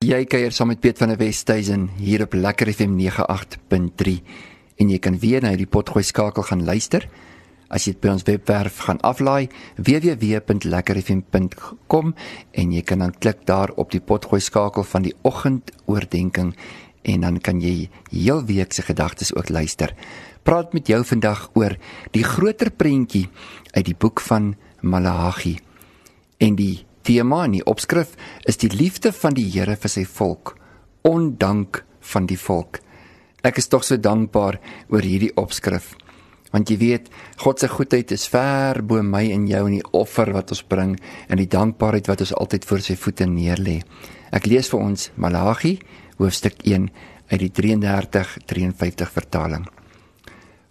Jy kuier saam met Piet van der Westhuizen hier op Lekker FM 98.3 en jy kan weer na hierdie potgooi skakel gaan luister as jy dit by ons webwerf gaan aflaai www.lekkerfm.com en jy kan dan klik daar op die potgooi skakel van die oggendoordenkings en dan kan jy heel week se gedagtes ook luister. Praat met jou vandag oor die groter prentjie uit die boek van Maleagi en die tema in die opskrif is die liefde van die Here vir sy volk, ondank van die volk. Ek is tog so dankbaar oor hierdie opskrif. Want jy weet, God se goedheid is ver bo my en jou en die offer wat ons bring en die dankbaarheid wat ons altyd voor sy voete neerlê. Ek lees vir ons Malagi hoofstuk 1 uit die 33:53 vertaling.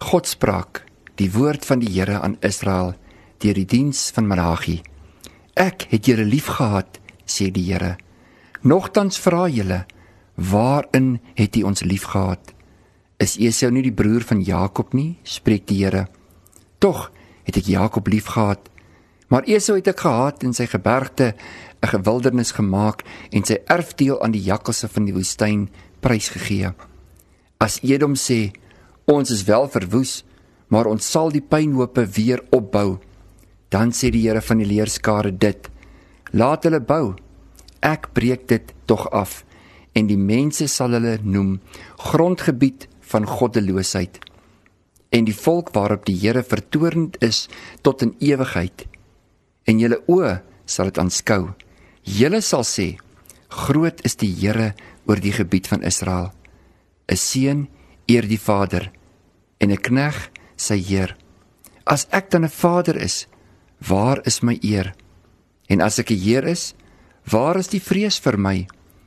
God spraak die woord van die Here aan Israel deur die diens van Malagi. Ek het julle liefgehad, sê die Here. Nogtans vra julle, waarin het U ons liefgehad? Is Esau nie die broer van Jakob nie? spreek die Here. Tog het ek Jakob liefgehad, maar Esau het ek gehaat en sy gebergte 'n gewildernis gemaak en sy erfdeel aan die jakkalse van die woestyn prysgegee. As Edom sê, ons is wel verwoes, maar ons sal die pynhope weer opbou. Dan sê die Here van die leerskare dit: Laat hulle bou. Ek breek dit tog af. En die mense sal hulle noem grondgebied van goddeloosheid. En die volk waarop die Here vertoornd is tot in ewigheid. En julle oë sal dit aanskou. Julle sal sê groot is die Here oor die gebied van Israel. 'n seun eer die vader en 'n knegg sy heer. As ek dan 'n vader is Waar is my eer? En as ek 'n Heer is, waar is die vrees vir my?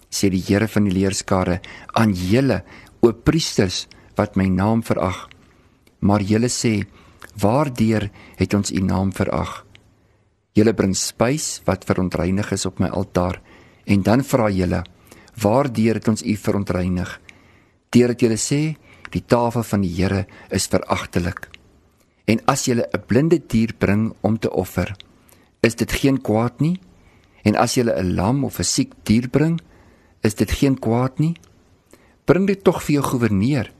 sê die Here van die leerskare aan julle, o priesters wat my naam verag. Maar julle sê, waardeur het ons u naam verag? Julle bring spys wat verontreinig is op my altaar en dan vra julle, waardeur het ons u verontreinig? Deurdat julle sê, die tafel van die Here is veragtelik. En as jy 'n blinde dier bring om te offer, is dit geen kwaad nie. En as jy 'n lam of 'n siek dier bring, is dit geen kwaad nie. Bring dit tog vir jou goewerneur,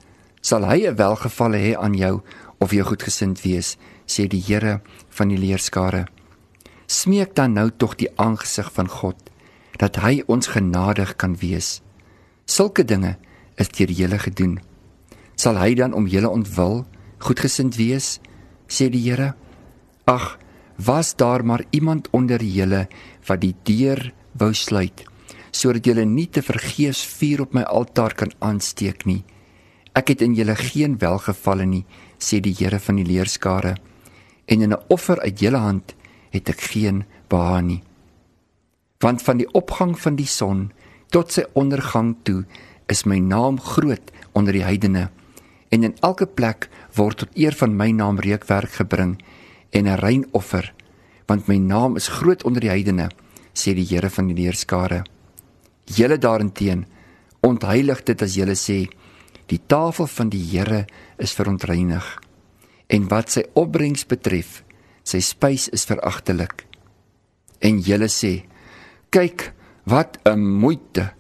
sal hy 'n welgevalle hê aan jou of jy goedgesind wees, sê die Here van die leerskare. Smeek dan nou tog die aangesig van God dat hy ons genadig kan wees. Sulke dinge is deur julle gedoen. Sal hy dan om julle ontwil goedgesind wees? Sê die Here. Ag, was daar maar iemand onder julle wat die deur wou sluit sodat julle nie te vergeefs vuur op my altaar kan aansteek nie. Ek het in julle geen welgevalle nie, sê die Here van die leerskare. En in 'n offer uit julle hand het ek geen behaag nie. Want van die opgang van die son tot sy ondergang toe is my naam groot onder die heidene en in elke plek word tot eer van my naam reukwerk gebring en 'n rein offer want my naam is groot onder die heidene sê die Here van die leerskare. Julle daarenteen ontheilig dit as julle sê die tafel van die Here is verontreinig. En wat sy opbrengs betref sy spys is veragtelik en julle sê kyk wat 'n moeite.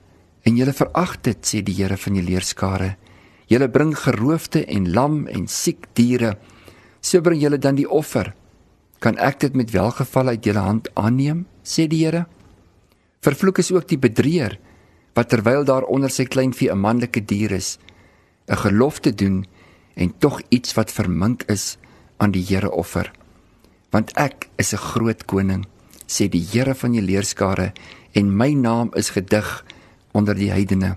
En julle verag dit sê die Here van die leerskare Julle bring geroofde en lam en siek diere. So bring julle dan die offer. Kan ek dit met welgeval uit julle hand aanneem? sê die Here. Vervloek is ook die bedrieër wat terwyl daar onder sy kleinvee 'n manlike dier is, 'n gelofte doen en tog iets wat vermink is aan die Here offer. Want ek is 'n groot koning, sê die Here van die leerskare, en my naam is gedig onder die heidene.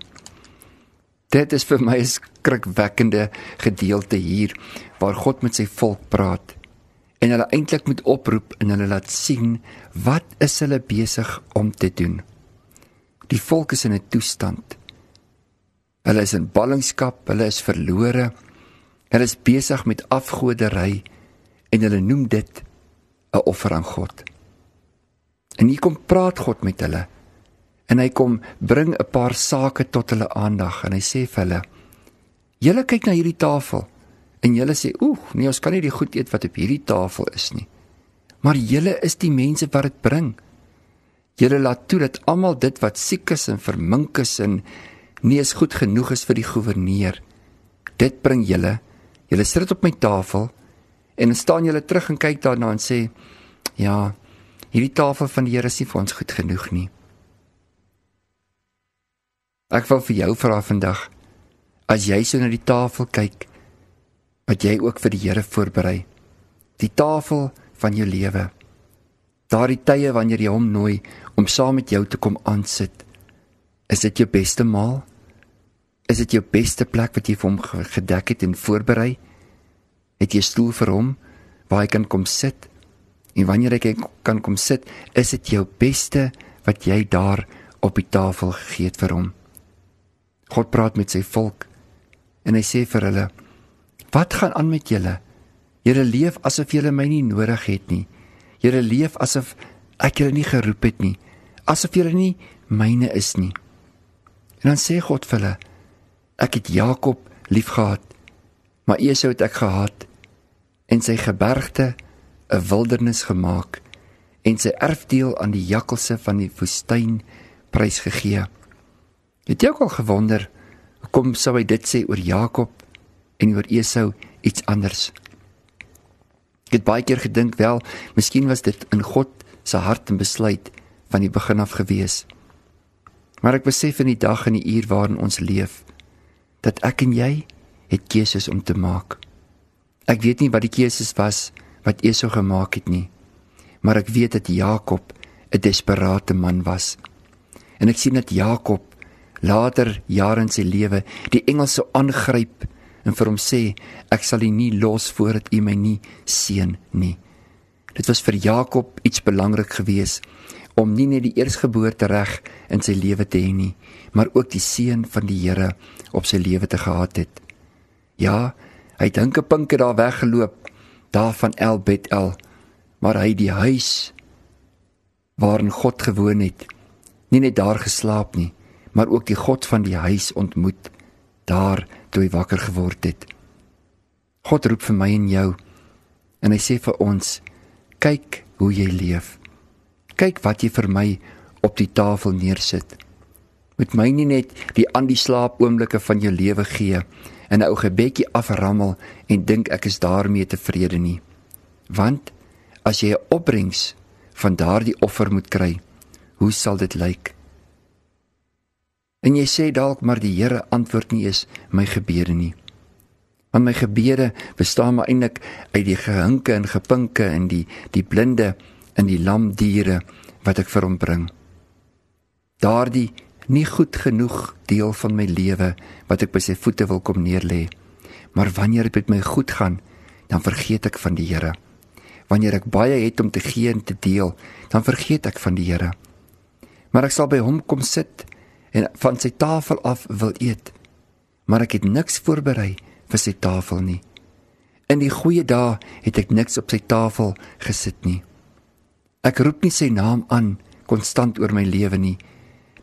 Dit is vir my 'n skrikwekkende gedeelte hier waar God met sy volk praat en hulle eintlik moet oproep en hulle laat sien wat is hulle besig om te doen. Die volk is in 'n toestand. Hulle is in ballingskap, hulle is verlore. Hulle is besig met afgodery en hulle noem dit 'n offer aan God. En hier kom praat God met hulle en hy kom bring 'n paar sake tot hulle aandag en hy sê vir hulle: "Julle kyk na hierdie tafel en julle sê: "Oeg, nee, ons kan nie die goed eet wat op hierdie tafel is nie." Maar julle is die mense wat dit bring. Julle laat toe dat almal dit wat siek is en vermink is en nie is goed genoeg is vir die goewerneur. Dit bring julle. Julle sit dit op my tafel en dan staan julle terug en kyk daarna en sê: "Ja, hierdie tafel van die Here is nie vir ons goed genoeg nie." Ek wil vir jou vra vandag, as jy so na die tafel kyk wat jy ook vir die Here voorberei, die tafel van jou lewe. Daardie tye wanneer jy hom nooi om saam met jou te kom aansit, is dit jou beste maal? Is dit jou beste plek wat jy vir hom gedek het en voorberei? Het jy 'n stoel vir hom waar hy kan kom sit? En wanneer hy kan kom sit, is dit jou beste wat jy daar op die tafel gegee het vir hom. God praat met sy volk en hy sê vir hulle: "Wat gaan aan met julle? Julle leef asof julle my nie nodig het nie. Julle leef asof ek julle nie geroep het nie, asof julle nie myne is nie." En dan sê God vir hulle: "Ek het Jakob liefgehad, maar Esau het ek gehaat en sy gebergte 'n wildernis gemaak en sy erfdeel aan die jakkalse van die woestyn prysgegee. Het jy ook al gewonder hoekom sou hy dit sê oor Jakob en oor Esau iets anders? Ek het baie keer gedink wel, miskien was dit in God se hart en besluit van die begin af gewees. Maar ek besef in die dag en die uur waarin ons leef dat ek en jy het keuses om te maak. Ek weet nie wat die keuses was wat Esau gemaak het nie, maar ek weet dat Jakob 'n desperate man was. En ek sien dat Jakob later jare in sy lewe die engel sou aangryp en vir hom sê ek sal u nie los voordat u my nie seën nie. Dit was vir Jakob iets belangrik geweest om nie net die eersgeboorte reg in sy lewe te hê nie, maar ook die seën van die Here op sy lewe te gehad het. Ja, hy dink 'n pink het daar weggeloop daar van El Betel, maar hy die huis waarin God gewoon het, nie net daar geslaap nie, maar ook die God van die huis ontmoet daar toe hy wakker geword het. God roep vir my en jou en hy sê vir ons: "Kyk hoe jy leef. Kyk wat jy vir my op die tafel neersit." Moet my nie net die aan die slaap oomblikke van jou lewe gee en 'n ou gebedjie aframmel en dink ek is daarmee tevrede nie. Want as jy 'n opbrengs van daardie offer moet kry, hoe sal dit lyk? En jy sê dalk maar die Here antwoord nie eens my gebede nie. Want my gebede bestaan maar eintlik uit die gehinke en gepinke en die die blinde en die lam diere wat ek vir hom bring. Daardie nie goed genoeg deel van my lewe wat ek by sy voete wil kom neerlê. Maar wanneer dit met my goed gaan, dan vergeet ek van die Here. Wanneer ek baie het om te gee en te deel, dan vergeet ek van die Here. Maar ek sal by hom kom sit en van sy tafel af wil eet. Maar ek het niks voorberei vir sy tafel nie. In die goeie dae het ek niks op sy tafel gesit nie. Ek roep nie sy naam aan konstant oor my lewe nie.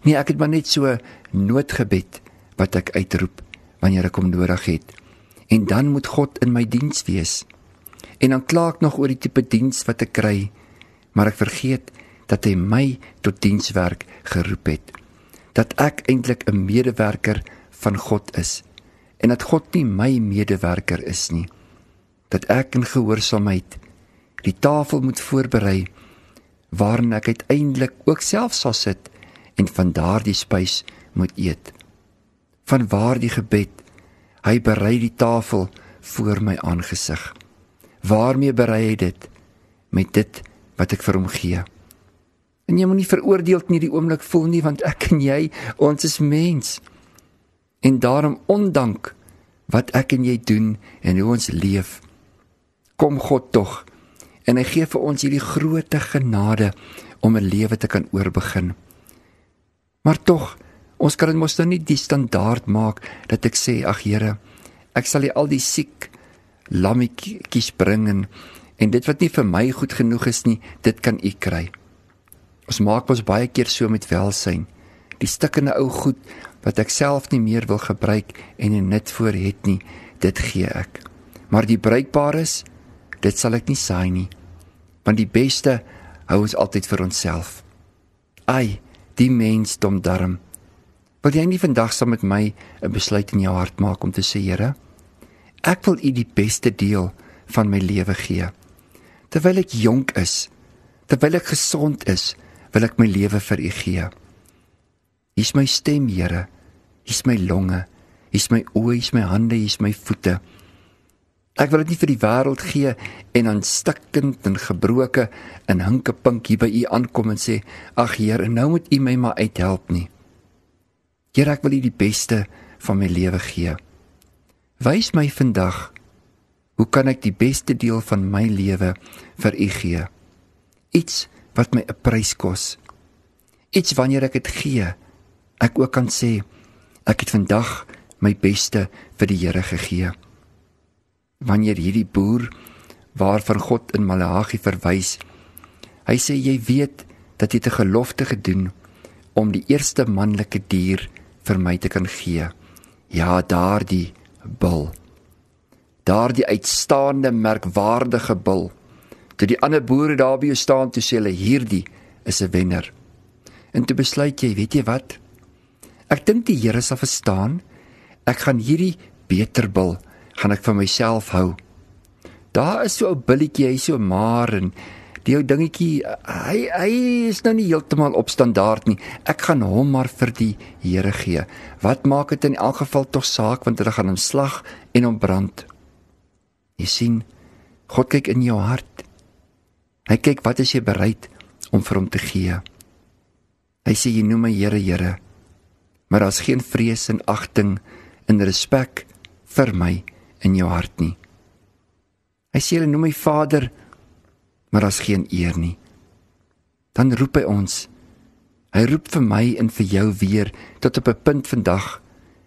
Nee, ek het maar net so noodgebed wat ek uitroep wanneer ek hom nodig het. En dan moet God in my diens wees. En dan kla ek nog oor die tipe diens wat ek kry, maar ek vergeet dat hy my tot dienswerk geroep het. Dat ek eintlik 'n medewerker van God is en dat God nie my medewerker is nie. Dat ek in gehoorsaamheid die tafel moet voorberei waarin ek uiteindelik ook self sal sit en van daardie spys moet eet. Van waar die gebed, hy berei die tafel voor my aangesig. Waarmee berei hy dit? Met dit wat ek vir hom gee. En jy moenie veroordeel nie die oomblik voel nie want ek en jy, ons is mens. En daarom ondank wat ek en jy doen en hoe ons leef, kom God tog en hy gee vir ons hierdie groote genade om 'n lewe te kan oorbegin. Maar tog, ons kan dit mos nou nie die standaard maak dat ek sê, ag Here, ek sal al die siek lammetjies bring en, en dit wat nie vir my goed genoeg is nie, dit kan U kry. Ons maak mos baie keer so met welsyn. Die stikkende ou goed wat ek self nie meer wil gebruik en 'n nut voor het nie, dit gee ek. Maar die bruikbares, dit sal ek nie saai nie. Want die beste hou ons altyd vir onsself. Ai, die mens dom darm. Wil jy nie vandag saam met my 'n besluit in jou hart maak om te sê, Here, ek wil U die beste deel van my lewe gee. Terwyl ek jonk is, terwyl ek gesond is, wil ek my lewe vir U gee. Hier's my stem, Here. Hier's my longe. Hier's my oë, hier's my hande, hier's my voete. Ek wil dit nie vir die wêreld gee en dan stikkend en gebroke in hinkepink hier by U aankom en sê: "Ag Here, nou moet U my maar uithelp nie." Here, ek wil U die beste van my lewe gee. Wys my vandag hoe kan ek die beste deel van my lewe vir U gee? Iets wat my 'n prys kos. Iets wanneer ek dit gee, ek ook kan sê ek het vandag my beste vir die Here gegee wanneer hierdie boer waarvan God in Maleagi verwys. Hy sê jy weet dat jy te gelofte gedoen om die eerste manlike dier vir my te kan gee. Ja, daardie bul. Daardie uitstaande merkwaardige bul. Toe die ander boere daar by jou staan toe sê hulle hierdie is 'n wenner. En toe besluit jy, weet jy wat? Ek dink die Here sal verstaan. Ek gaan hierdie beter bul gaan ek vir myself hou. Daar is so 'n billetjie, hy so maar en die ou dingetjie, hy hy is nou nie heeltemal op standaard nie. Ek gaan hom maar vir die Here gee. Wat maak dit in elk geval tog saak want hulle gaan hom slag en hom brand. Jy sien, God kyk in jou hart. Hy kyk wat is jy bereid om vir hom te gee. Hy sê jy noem my Here, Here. Maar daar's geen vrees en agting en respek vir my in jou hart nie. Hy sê hulle noem my Vader, maar daar's geen eer nie. Dan roep hy ons. Hy roep vir my en vir jou weer tot op 'n punt vandag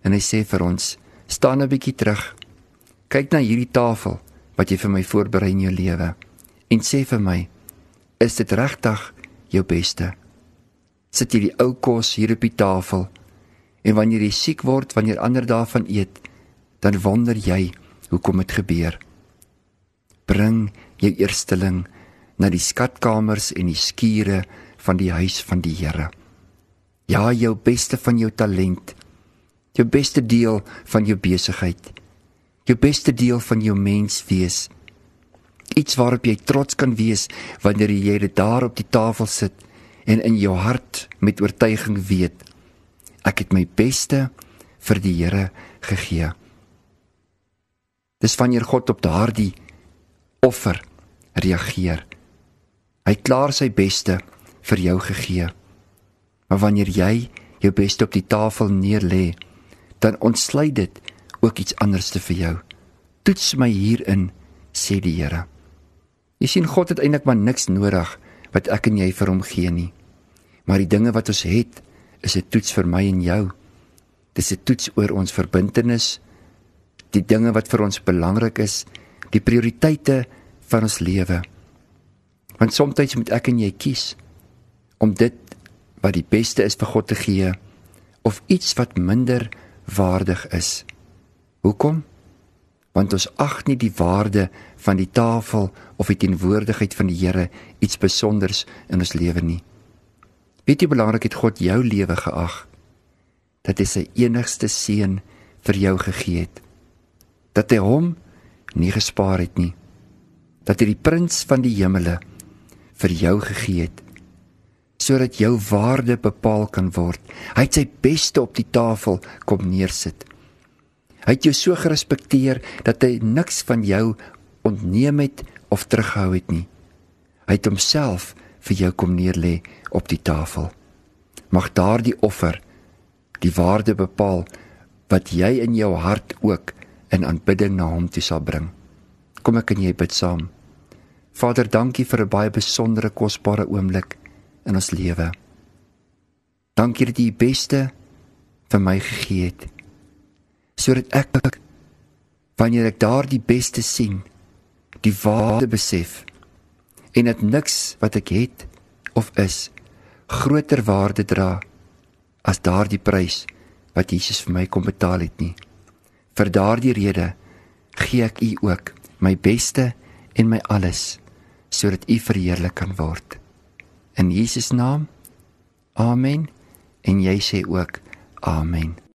en hy sê vir ons: "Staan 'n bietjie terug. Kyk na hierdie tafel wat jy vir my voorberei in jou lewe en sê vir my: Is dit regtig jou beste? Sit jy die ou kos hier op die tafel en wanneer jy siek word, wanneer ander daarvan eet, dan wonder jy hoekom dit gebeur. Bring jou eersteling na die skatkamers en die skure van die huis van die Here. Ja, jou beste van jou talent, jou beste deel van jou besigheid, jou beste deel van jou menswees. Iets waarop jy trots kan wees wanneer jy dit daar op die tafel sit en in jou hart met oortuiging weet ek het my beste vir die Here gegee. Dis wanneer God op daardie offer reageer. Hy klaar sy beste vir jou gegee. Maar wanneer jy jou beste op die tafel neerlê, dan ontsluit dit ook iets anders te vir jou. Toets my hierin, sê die Here. Jy sien God het eintlik maar niks nodig wat ek en jy vir hom gee nie. Maar die dinge wat ons het, is 'n toets vir my en jou. Dis 'n toets oor ons verbintenis die dinge wat vir ons belangrik is, die prioriteite van ons lewe. Want soms moet ek en jy kies om dit wat die beste is vir God te gee of iets wat minder waardig is. Hoekom? Want ons ag nie die waarde van die tafel of die teenwoordigheid van die Here iets spesonders in ons lewe nie. Weet jy belangrik het God jou lewe geag? Dat hy sy enigste seun vir jou gegee het. Dat hy hom nie gespaar het nie. Dat hy die prins van die hemele vir jou gegee het sodat jou waarde bepaal kan word. Hy het sy beste op die tafel kom neersit hy het jou so gerespekteer dat hy niks van jou ontneem het of terughou het nie hy het homself vir jou kom neerlê op die tafel mag daardie offer die waarde bepaal wat jy in jou hart ook in aanbidding na hom toe sal bring. Kom ek en jy bid saam. Vader, dankie vir 'n baie besondere kosbare oomblik in ons lewe. Dankie dat U die beste vir my gegee het. Sodat ek wanneer ek daardie beste sien, die waarde besef en dit niks wat ek het of is groter waarde dra as daardie prys wat Jesus vir my kom betaal het nie. Vir daardie rede gee ek U ook my beste en my alles sodat U verheerlik kan word. In Jesus naam. Amen. En jy sê ook amen.